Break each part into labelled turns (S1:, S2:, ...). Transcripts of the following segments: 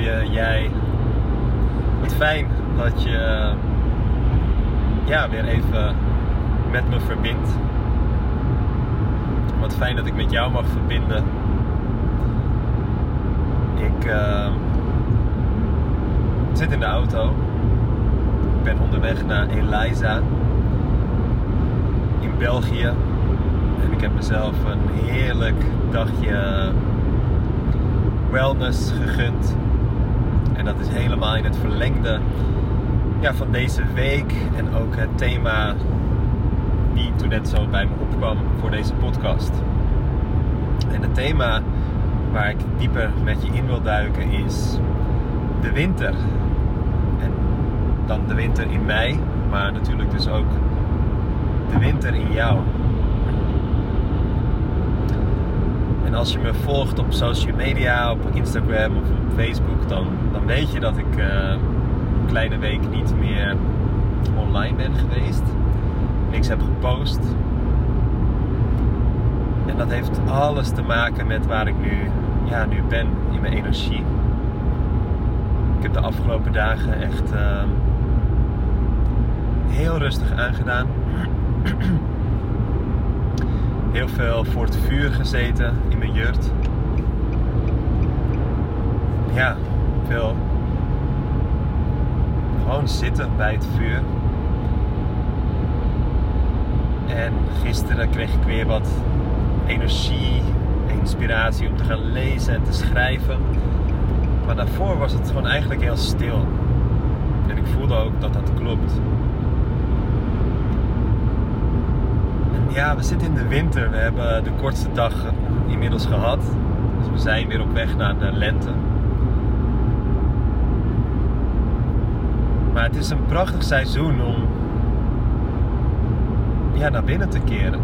S1: je, jij. Wat fijn dat je ja, weer even met me verbindt. Wat fijn dat ik met jou mag verbinden. Ik uh, zit in de auto. Ik ben onderweg naar Eliza in België. En ik heb mezelf een heerlijk dagje wellness gegund. En dat is helemaal in het verlengde ja, van deze week. En ook het thema die toen net zo bij me opkwam voor deze podcast. En het thema waar ik dieper met je in wil duiken is de winter. En dan de winter in mij, maar natuurlijk dus ook de winter in jou. En als je me volgt op social media, op Instagram of op Facebook, dan, dan weet je dat ik uh, een kleine week niet meer online ben geweest. Niks heb gepost. En dat heeft alles te maken met waar ik nu, ja, nu ben in mijn energie. Ik heb de afgelopen dagen echt uh, heel rustig aangedaan. Heel veel voor het vuur gezeten in mijn jurt. Ja, veel. Gewoon zitten bij het vuur. En gisteren kreeg ik weer wat energie, inspiratie om te gaan lezen en te schrijven. Maar daarvoor was het gewoon eigenlijk heel stil. En ik voelde ook dat dat klopt. Ja, we zitten in de winter. We hebben de kortste dag inmiddels gehad. Dus we zijn weer op weg naar de lente. Maar het is een prachtig seizoen om ja, naar binnen te keren.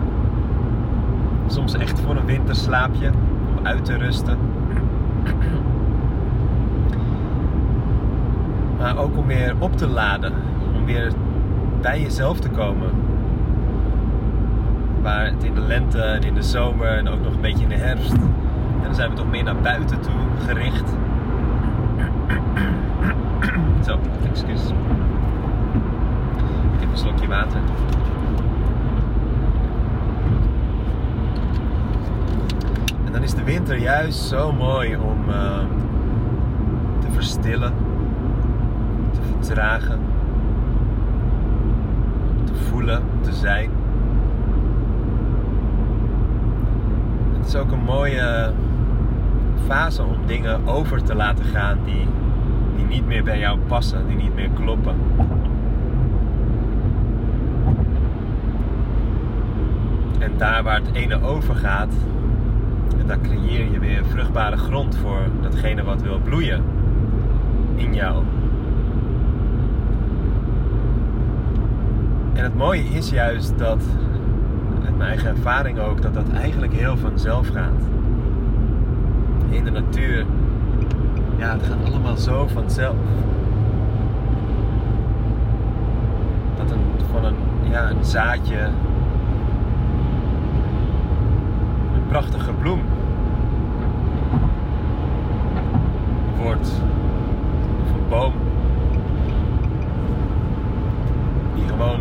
S1: Soms echt voor een winterslaapje, om uit te rusten. Maar ook om weer op te laden, om weer bij jezelf te komen waar het in de lente en in de zomer en ook nog een beetje in de herfst. En dan zijn we toch meer naar buiten toe gericht. Zo, excuus. Ik heb een slokje water. En dan is de winter juist zo mooi om uh, te verstillen, te vertragen, te voelen, te zijn. het is ook een mooie fase om dingen over te laten gaan die, die niet meer bij jou passen, die niet meer kloppen. En daar waar het ene over gaat, daar creëer je weer vruchtbare grond voor datgene wat wil bloeien in jou. En het mooie is juist dat mijn eigen ervaring ook, dat dat eigenlijk heel vanzelf gaat. In de natuur, ja, het gaat allemaal zo vanzelf. Dat een, van een, ja, een zaadje, een prachtige bloem, wordt, of een boom, die gewoon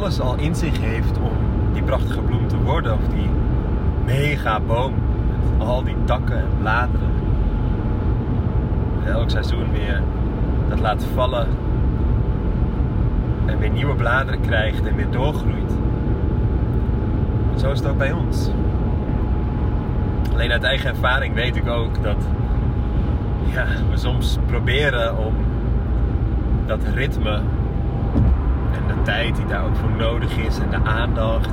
S1: alles al in zich heeft om die prachtige bloem te worden. Of die mega boom met al die takken en bladeren. En elk seizoen weer dat laat vallen. En weer nieuwe bladeren krijgt en weer doorgroeit. zo is het ook bij ons. Alleen uit eigen ervaring weet ik ook dat ja, we soms proberen om dat ritme de tijd die daar ook voor nodig is en de aandacht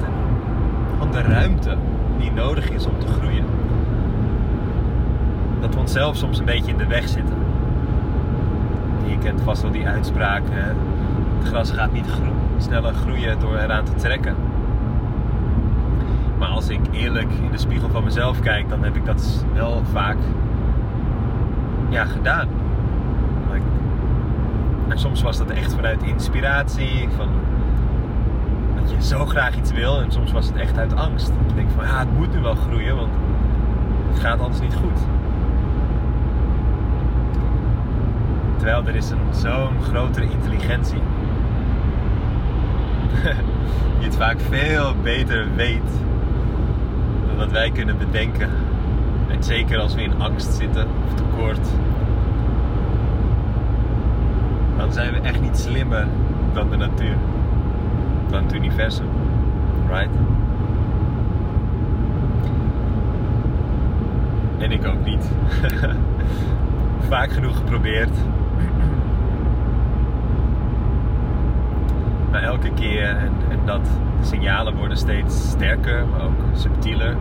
S1: en de ruimte die nodig is om te groeien. Dat we onszelf soms een beetje in de weg zitten. Je kent vast wel die uitspraak: het gras gaat niet sneller groeien door eraan te trekken. Maar als ik eerlijk in de spiegel van mezelf kijk, dan heb ik dat wel vaak ja, gedaan. En soms was dat echt vanuit inspiratie, van dat je zo graag iets wil. En soms was het echt uit angst. Je denkt van ja, het moet nu wel groeien, want het gaat anders niet goed. Terwijl er is een zo'n grotere intelligentie. Die het vaak veel beter weet dan dat wij kunnen bedenken. En zeker als we in angst zitten of tekort. Dan zijn we echt niet slimmer dan de natuur. Dan het universum. Right? En ik ook niet. Vaak genoeg geprobeerd. Maar elke keer, en, dat de signalen worden steeds sterker, maar ook subtieler.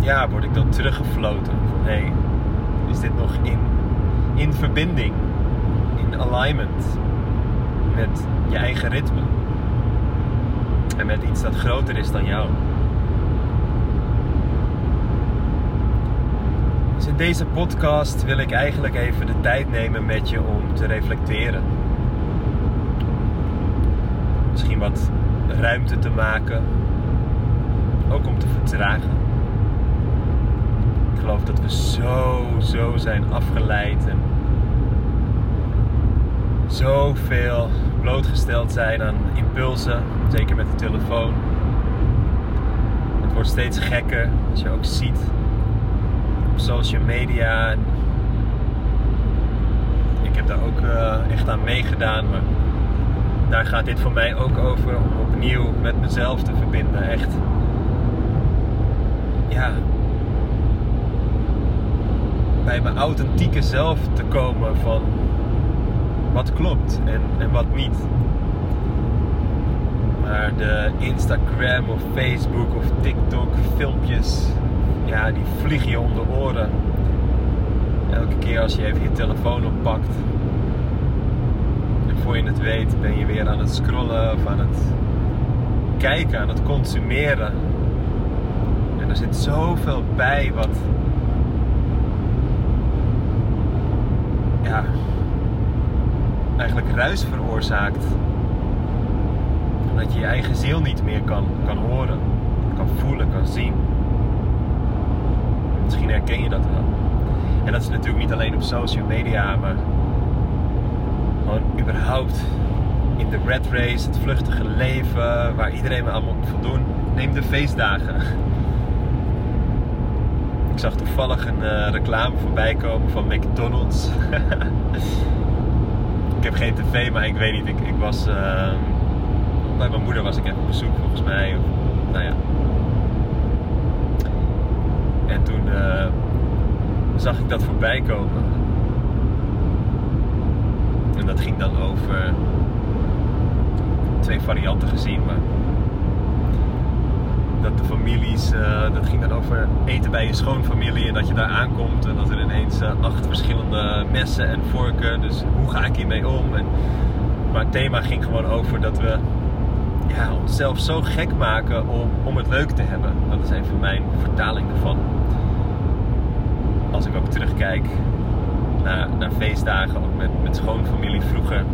S1: Ja, word ik dan teruggefloten van hé, hey, is dit nog in, in verbinding, in alignment met je eigen ritme en met iets dat groter is dan jou. Dus in deze podcast wil ik eigenlijk even de tijd nemen met je om te reflecteren. Misschien wat ruimte te maken. Ook om te vertragen. Geloof dat we zo, zo zijn afgeleid en zoveel blootgesteld zijn aan impulsen, zeker met de telefoon. Het wordt steeds gekker, als je ook ziet op social media. Ik heb daar ook uh, echt aan meegedaan, maar daar gaat dit voor mij ook over om opnieuw met mezelf te verbinden. Echt, ja, bij mijn authentieke zelf te komen van wat klopt en, en wat niet. Maar de Instagram of Facebook of TikTok filmpjes, ja, die vliegen je om de oren. Elke keer als je even je telefoon oppakt. En voor je het weet ben je weer aan het scrollen of aan het kijken, aan het consumeren. En er zit zoveel bij wat. Ja, eigenlijk ruis veroorzaakt. Dat je je eigen ziel niet meer kan, kan horen, kan voelen, kan zien. Misschien herken je dat wel. En dat is natuurlijk niet alleen op social media, maar gewoon überhaupt in de red race, het vluchtige leven, waar iedereen allemaal moet voldoen. Neem de feestdagen. Zag toevallig een uh, reclame voorbij komen van McDonald's. ik heb geen tv, maar ik weet niet. Ik, ik was. Uh, bij mijn moeder was ik even op bezoek volgens mij. Of, nou ja. En toen uh, zag ik dat voorbij komen. En dat ging dan over twee varianten gezien, maar dat de families, uh, dat ging dan over eten bij je schoonfamilie en dat je daar aankomt en dat er ineens uh, acht verschillende messen en vorken, dus hoe ga ik hiermee om? En, maar het thema ging gewoon over dat we ja, onszelf zo gek maken om, om het leuk te hebben. Dat is even mijn vertaling ervan. Als ik ook terugkijk naar, naar feestdagen, ook met, met schoonfamilie vroeger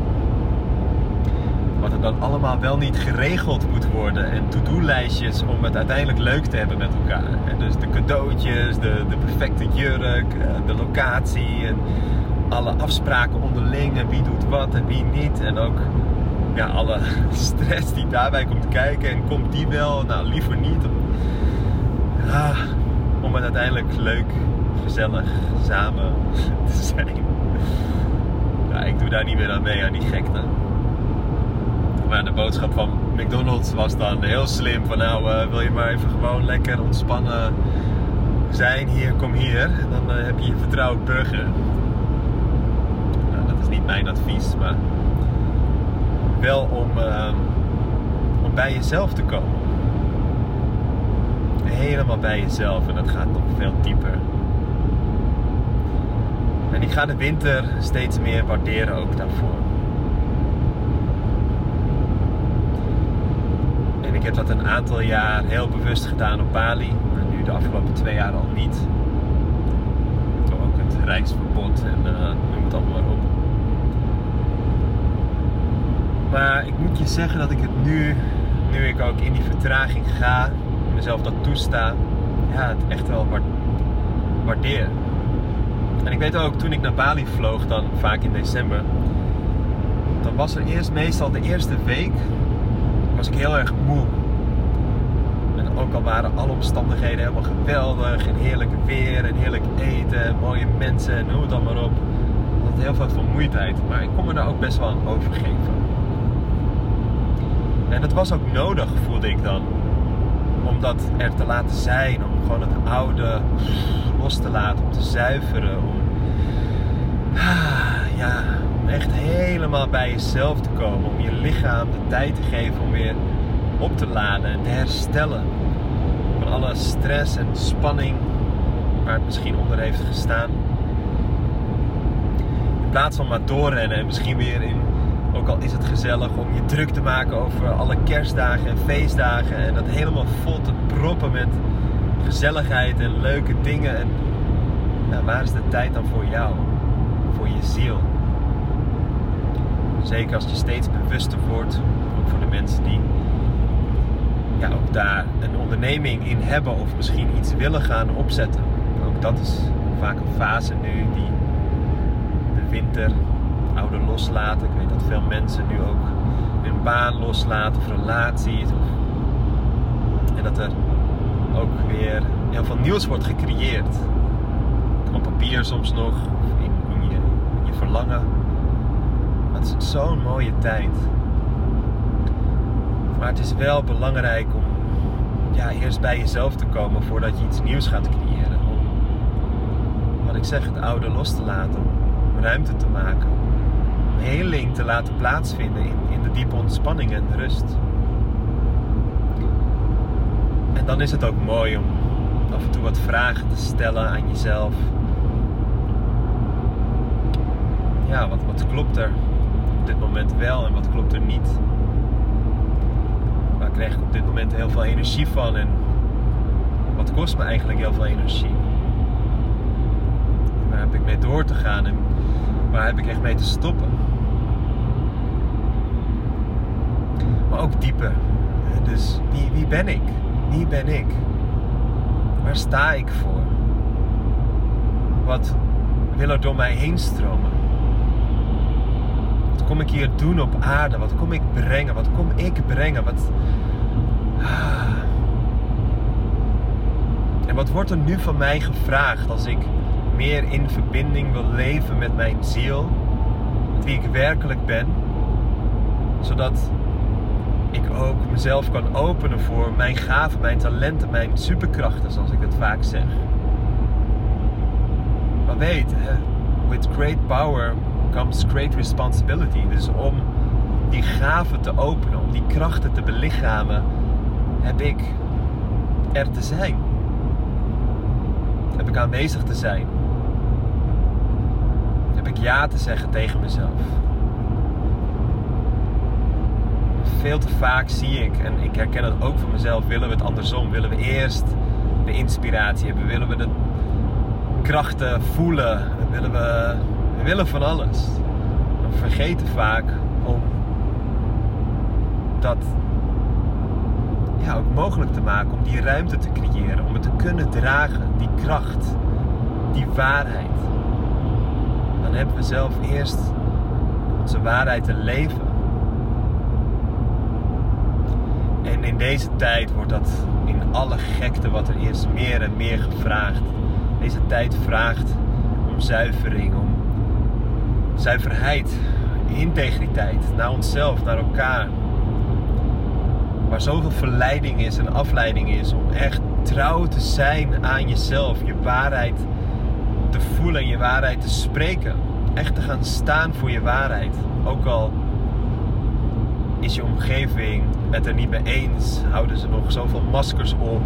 S1: wat er dan allemaal wel niet geregeld moet worden. En to-do-lijstjes om het uiteindelijk leuk te hebben met elkaar. Dus de cadeautjes, de, de perfecte jurk, eh, de locatie en alle afspraken onderling en wie doet wat en wie niet. En ook ja, alle stress die daarbij komt kijken. En komt die wel? Nou, liever niet. Ah, om het uiteindelijk leuk, gezellig, samen te zijn. Ja, ik doe daar niet meer aan mee, aan die gekte. Maar de boodschap van McDonald's was dan heel slim. Van nou, uh, wil je maar even gewoon lekker ontspannen zijn hier, kom hier. Dan uh, heb je je vertrouwd burger. Nou, dat is niet mijn advies, maar wel om, uh, om bij jezelf te komen. Helemaal bij jezelf en dat gaat nog veel dieper. En ik ga de winter steeds meer waarderen ook daarvoor. Ik heb dat een aantal jaar heel bewust gedaan op Bali. En nu de afgelopen twee jaar al niet. Toen ook het reisverbod en uh, noem het allemaal maar op. Maar ik moet je zeggen dat ik het nu, nu ik ook in die vertraging ga, mezelf dat toesta, ja, het echt wel waardeer. En ik weet ook, toen ik naar Bali vloog, dan vaak in december, dan was er eerst meestal de eerste week, heel erg moe. En ook al waren alle omstandigheden helemaal geweldig, en heerlijk weer, en heerlijk eten, en mooie mensen, en noem het dan maar op. Dat had heel veel vermoeidheid, maar ik kon me daar ook best wel aan overgeven. En dat was ook nodig, voelde ik dan. Om dat er te laten zijn, om gewoon het oude los te laten, om te zuiveren, om ja, echt helemaal bij jezelf te komen, om je lichaam de tijd te geven om weer op te laden en te herstellen van alle stress en spanning waar het misschien onder heeft gestaan. In plaats van maar doorrennen en misschien weer in, ook al is het gezellig, om je druk te maken over alle kerstdagen en feestdagen en dat helemaal vol te proppen met gezelligheid en leuke dingen. En nou, waar is de tijd dan voor jou? Voor je ziel? Zeker als je steeds bewuster wordt, ook voor de mensen die ja, ook daar een onderneming in hebben of misschien iets willen gaan opzetten. Ook dat is vaak een fase nu die de winter oude loslaten. Ik weet dat veel mensen nu ook hun baan loslaten of relaties. En dat er ook weer heel veel nieuws wordt gecreëerd. Op papier soms nog, in, in je verlangen. Het is zo'n mooie tijd. Maar het is wel belangrijk om ja, eerst bij jezelf te komen voordat je iets nieuws gaat creëren. Om, wat ik zeg, het oude los te laten. Om ruimte te maken. Om heling te laten plaatsvinden in, in de diepe ontspanning en de rust. En dan is het ook mooi om af en toe wat vragen te stellen aan jezelf. Ja, wat, wat klopt er dit moment wel en wat klopt er niet? Waar krijg ik op dit moment heel veel energie van en wat kost me eigenlijk heel veel energie? Waar heb ik mee door te gaan en waar heb ik echt mee te stoppen? Maar ook dieper. Dus wie, wie ben ik? Wie ben ik? Waar sta ik voor? Wat wil er door mij heen stromen? Kom ik hier doen op aarde? Wat kom ik brengen? Wat kom ik brengen? Wat... En wat wordt er nu van mij gevraagd als ik meer in verbinding wil leven met mijn ziel, met wie ik werkelijk ben, zodat ik ook mezelf kan openen voor mijn gaven, mijn talenten, mijn superkrachten, zoals ik het vaak zeg. Maar weet, hè, with great power comes great responsibility. Dus om die gaven te openen, om die krachten te belichamen, heb ik er te zijn. Heb ik aanwezig te zijn. Heb ik ja te zeggen tegen mezelf veel te vaak zie ik, en ik herken het ook van mezelf, willen we het andersom. Willen we eerst de inspiratie hebben, willen we de krachten voelen, willen we, we willen van alles. We vergeten vaak om dat ja, ook mogelijk te maken, om die ruimte te creëren, om het te kunnen dragen, die kracht, die waarheid. Dan hebben we zelf eerst onze waarheid te leven En in deze tijd wordt dat in alle gekte wat er is meer en meer gevraagd. Deze tijd vraagt om zuivering, om zuiverheid, integriteit naar onszelf, naar elkaar. Waar zoveel verleiding is en afleiding is om echt trouw te zijn aan jezelf, je waarheid te voelen en je waarheid te spreken. Echt te gaan staan voor je waarheid. Ook al is je omgeving het er niet mee eens? Houden ze nog zoveel maskers op?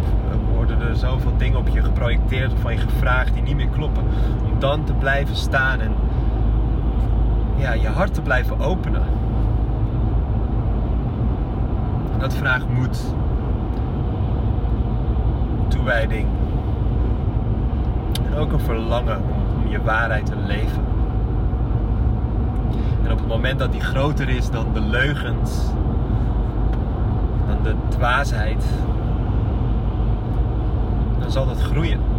S1: Worden er zoveel dingen op je geprojecteerd of van je gevraagd die niet meer kloppen? Om dan te blijven staan en ja, je hart te blijven openen. dat vraagt moed, toewijding en ook een verlangen om, je waarheid te leven. En op het moment dat die groter is dan de leugens, dan de dwaasheid, dan zal dat groeien.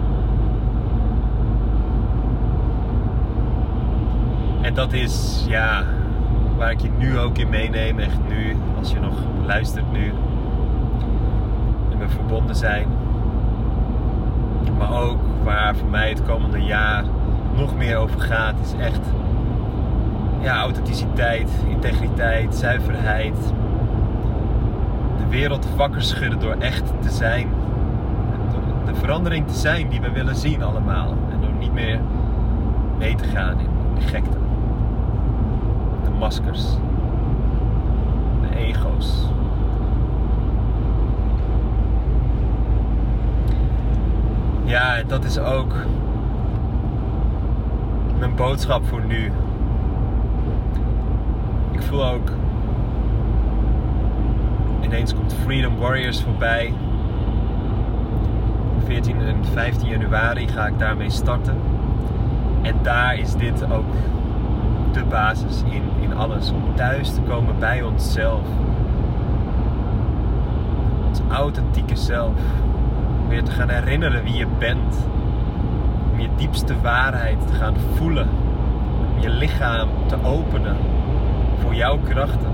S1: En dat is ja, waar ik je nu ook in meeneem, echt nu, als je nog luistert nu. En we verbonden zijn. Maar ook waar voor mij het komende jaar nog meer over gaat, is echt ja, authenticiteit, integriteit, zuiverheid. De wereld wakker schudden door echt te zijn. De verandering te zijn die we willen zien allemaal. En door niet meer mee te gaan in de gekte. Maskers. De ego's. Ja, dat is ook mijn boodschap voor nu. Ik voel ook. Ineens komt Freedom Warriors voorbij. 14 en 15 januari ga ik daarmee starten. En daar is dit ook de basis in, in alles. Om thuis te komen bij onszelf. Ons authentieke zelf. Weer te gaan herinneren wie je bent. Om je diepste waarheid te gaan voelen. Om je lichaam te openen voor jouw krachten.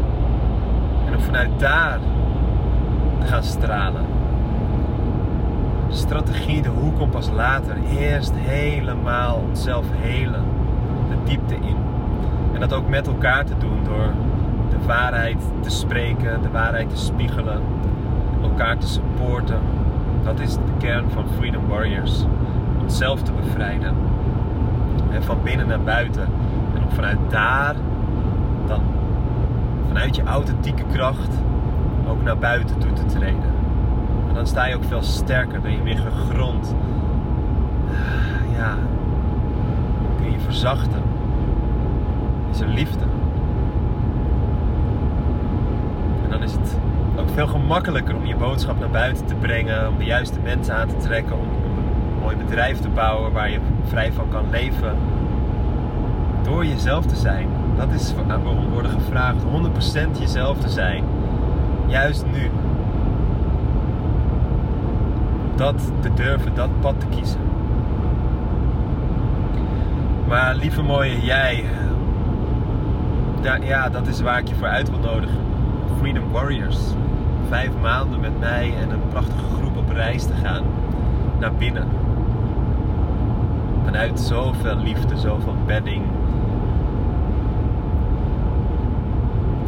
S1: En om vanuit daar te gaan stralen. Strategie, de hoe komt pas later. Eerst helemaal onszelf helen. De diepte in. En dat ook met elkaar te doen door de waarheid te spreken, de waarheid te spiegelen, elkaar te supporten. Dat is de kern van Freedom Warriors. Onszelf te bevrijden. En van binnen naar buiten. En om vanuit daar dan vanuit je authentieke kracht ook naar buiten toe te treden. En dan sta je ook veel sterker, ben je meer gegrond. Ja, kun je verzachten. Er liefde. En dan is het ook veel gemakkelijker om je boodschap naar buiten te brengen, om de juiste mensen aan te trekken, om een mooi bedrijf te bouwen waar je vrij van kan leven. Door jezelf te zijn. Dat is waarom worden gevraagd 100% jezelf te zijn. Juist nu. Dat te durven, dat pad te kiezen. Maar lieve mooie jij, ja, dat is waar ik je voor uit wil nodigen. Freedom Warriors. Vijf maanden met mij en een prachtige groep op reis te gaan. Naar binnen. Vanuit zoveel liefde, zoveel bedding.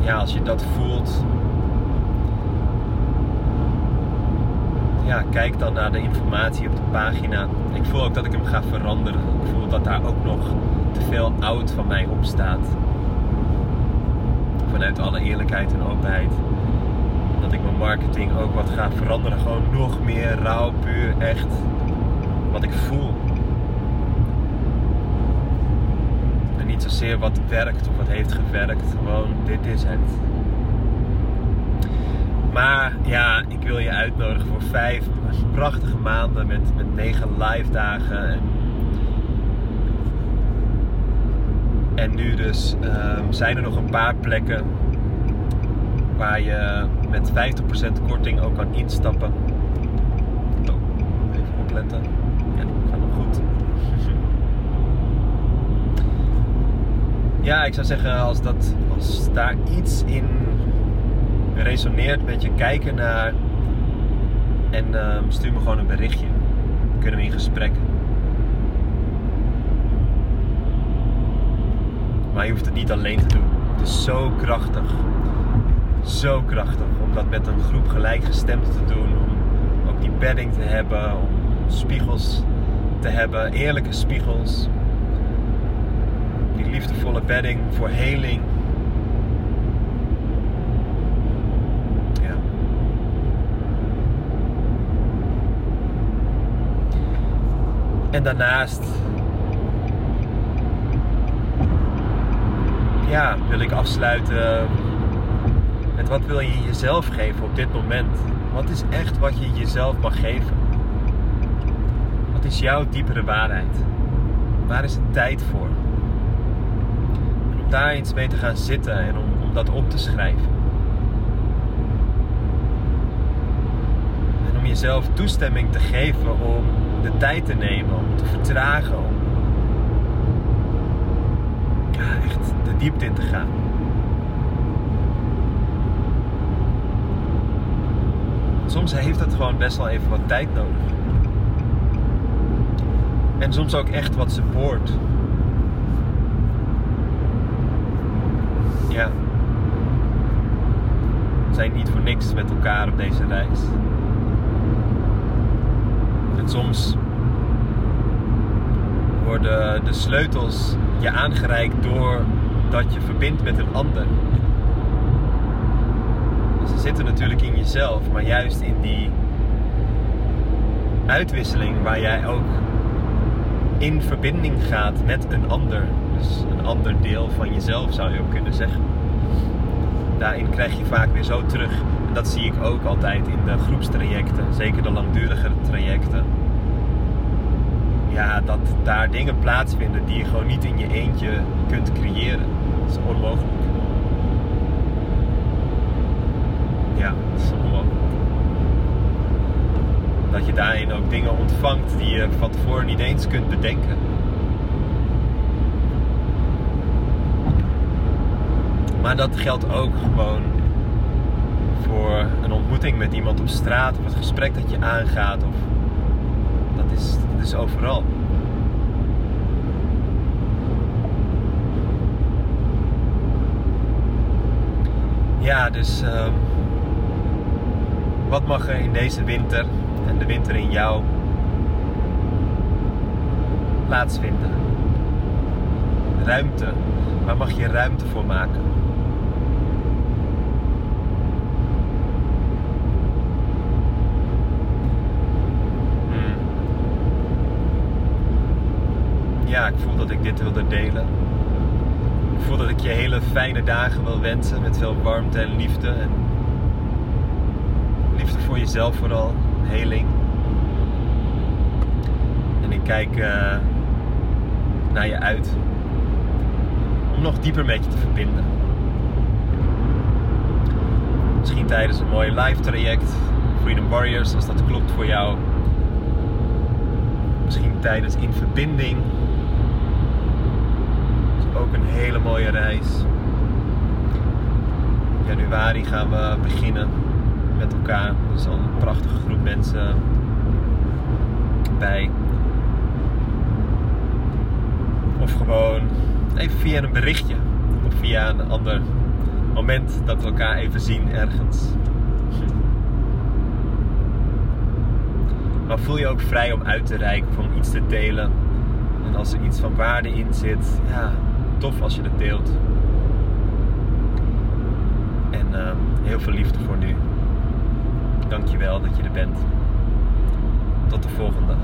S1: Ja, als je dat voelt. Ja, kijk dan naar de informatie op de pagina. Ik voel ook dat ik hem ga veranderen. Ik voel dat daar ook nog te veel oud van mij op staat vanuit alle eerlijkheid en openheid. Dat ik mijn marketing ook wat ga veranderen. Gewoon nog meer rauw, puur, echt. Wat ik voel. En niet zozeer wat werkt of wat heeft gewerkt. Gewoon, dit is het. Maar ja, ik wil je uitnodigen voor vijf prachtige maanden met, met negen live dagen. En En nu dus um, zijn er nog een paar plekken waar je met 50% korting ook kan instappen. Oh, even opletten. Ja, gaat nog goed. ja, ik zou zeggen als, dat, als daar iets in resoneert met je kijken naar en um, stuur me gewoon een berichtje. Dan kunnen we in gesprek. Maar je hoeft het niet alleen te doen. Het is zo krachtig. Zo krachtig om dat met een groep gelijkgestemd te doen. Om ook die bedding te hebben. Om spiegels te hebben. Eerlijke spiegels. Die liefdevolle bedding voor heling. Ja. En daarnaast ja, wil ik afsluiten met wat wil je jezelf geven op dit moment? Wat is echt wat je jezelf mag geven? Wat is jouw diepere waarheid? Waar is het tijd voor? En om daar iets mee te gaan zitten en om, dat op te schrijven. En om jezelf toestemming te geven om de tijd te nemen, om te vertragen, om ja, echt de diepte in te gaan. Soms heeft het gewoon best wel even wat tijd nodig. En soms ook echt wat support. Ja. We zijn niet voor niks met elkaar op deze reis. En soms worden de sleutels je aangereikt doordat je verbindt met een ander. Dus ze zitten natuurlijk in jezelf, maar juist in die uitwisseling waar jij ook in verbinding gaat met een ander. Dus een ander deel van jezelf zou je ook kunnen zeggen. Daarin krijg je vaak weer zo terug. En dat zie ik ook altijd in de groepstrajecten, zeker de langdurigere trajecten. Ja, dat daar dingen plaatsvinden die je gewoon niet in je eentje kunt creëren. Dat is onmogelijk. Ja, dat is onmogelijk. Dat je daarin ook dingen ontvangt die je van tevoren niet eens kunt bedenken. Maar dat geldt ook gewoon voor een ontmoeting met iemand op straat of het gesprek dat je aangaat. Of is, is overal. Ja, dus um, wat mag er in deze winter en de winter in jou plaatsvinden? Ruimte. Waar mag je ruimte voor maken? Ja, ik voel dat ik dit wilde delen. Ik voel dat ik je hele fijne dagen wil wensen met veel warmte en liefde. En liefde voor jezelf vooral, heling. En ik kijk uh, naar je uit om nog dieper met je te verbinden. Misschien tijdens een mooi live traject, Freedom Warriors, als dat klopt voor jou. Misschien tijdens In Verbinding. Ook een hele mooie reis. In januari gaan we beginnen met elkaar. Is al een prachtige groep mensen bij. Of gewoon even via een berichtje. Of via een ander moment dat we elkaar even zien ergens. Maar voel je ook vrij om uit te reiken of om iets te delen. En als er iets van waarde in zit, ja, tof als je het deelt. En uh, heel veel liefde voor nu. Dankjewel dat je er bent. Tot de volgende.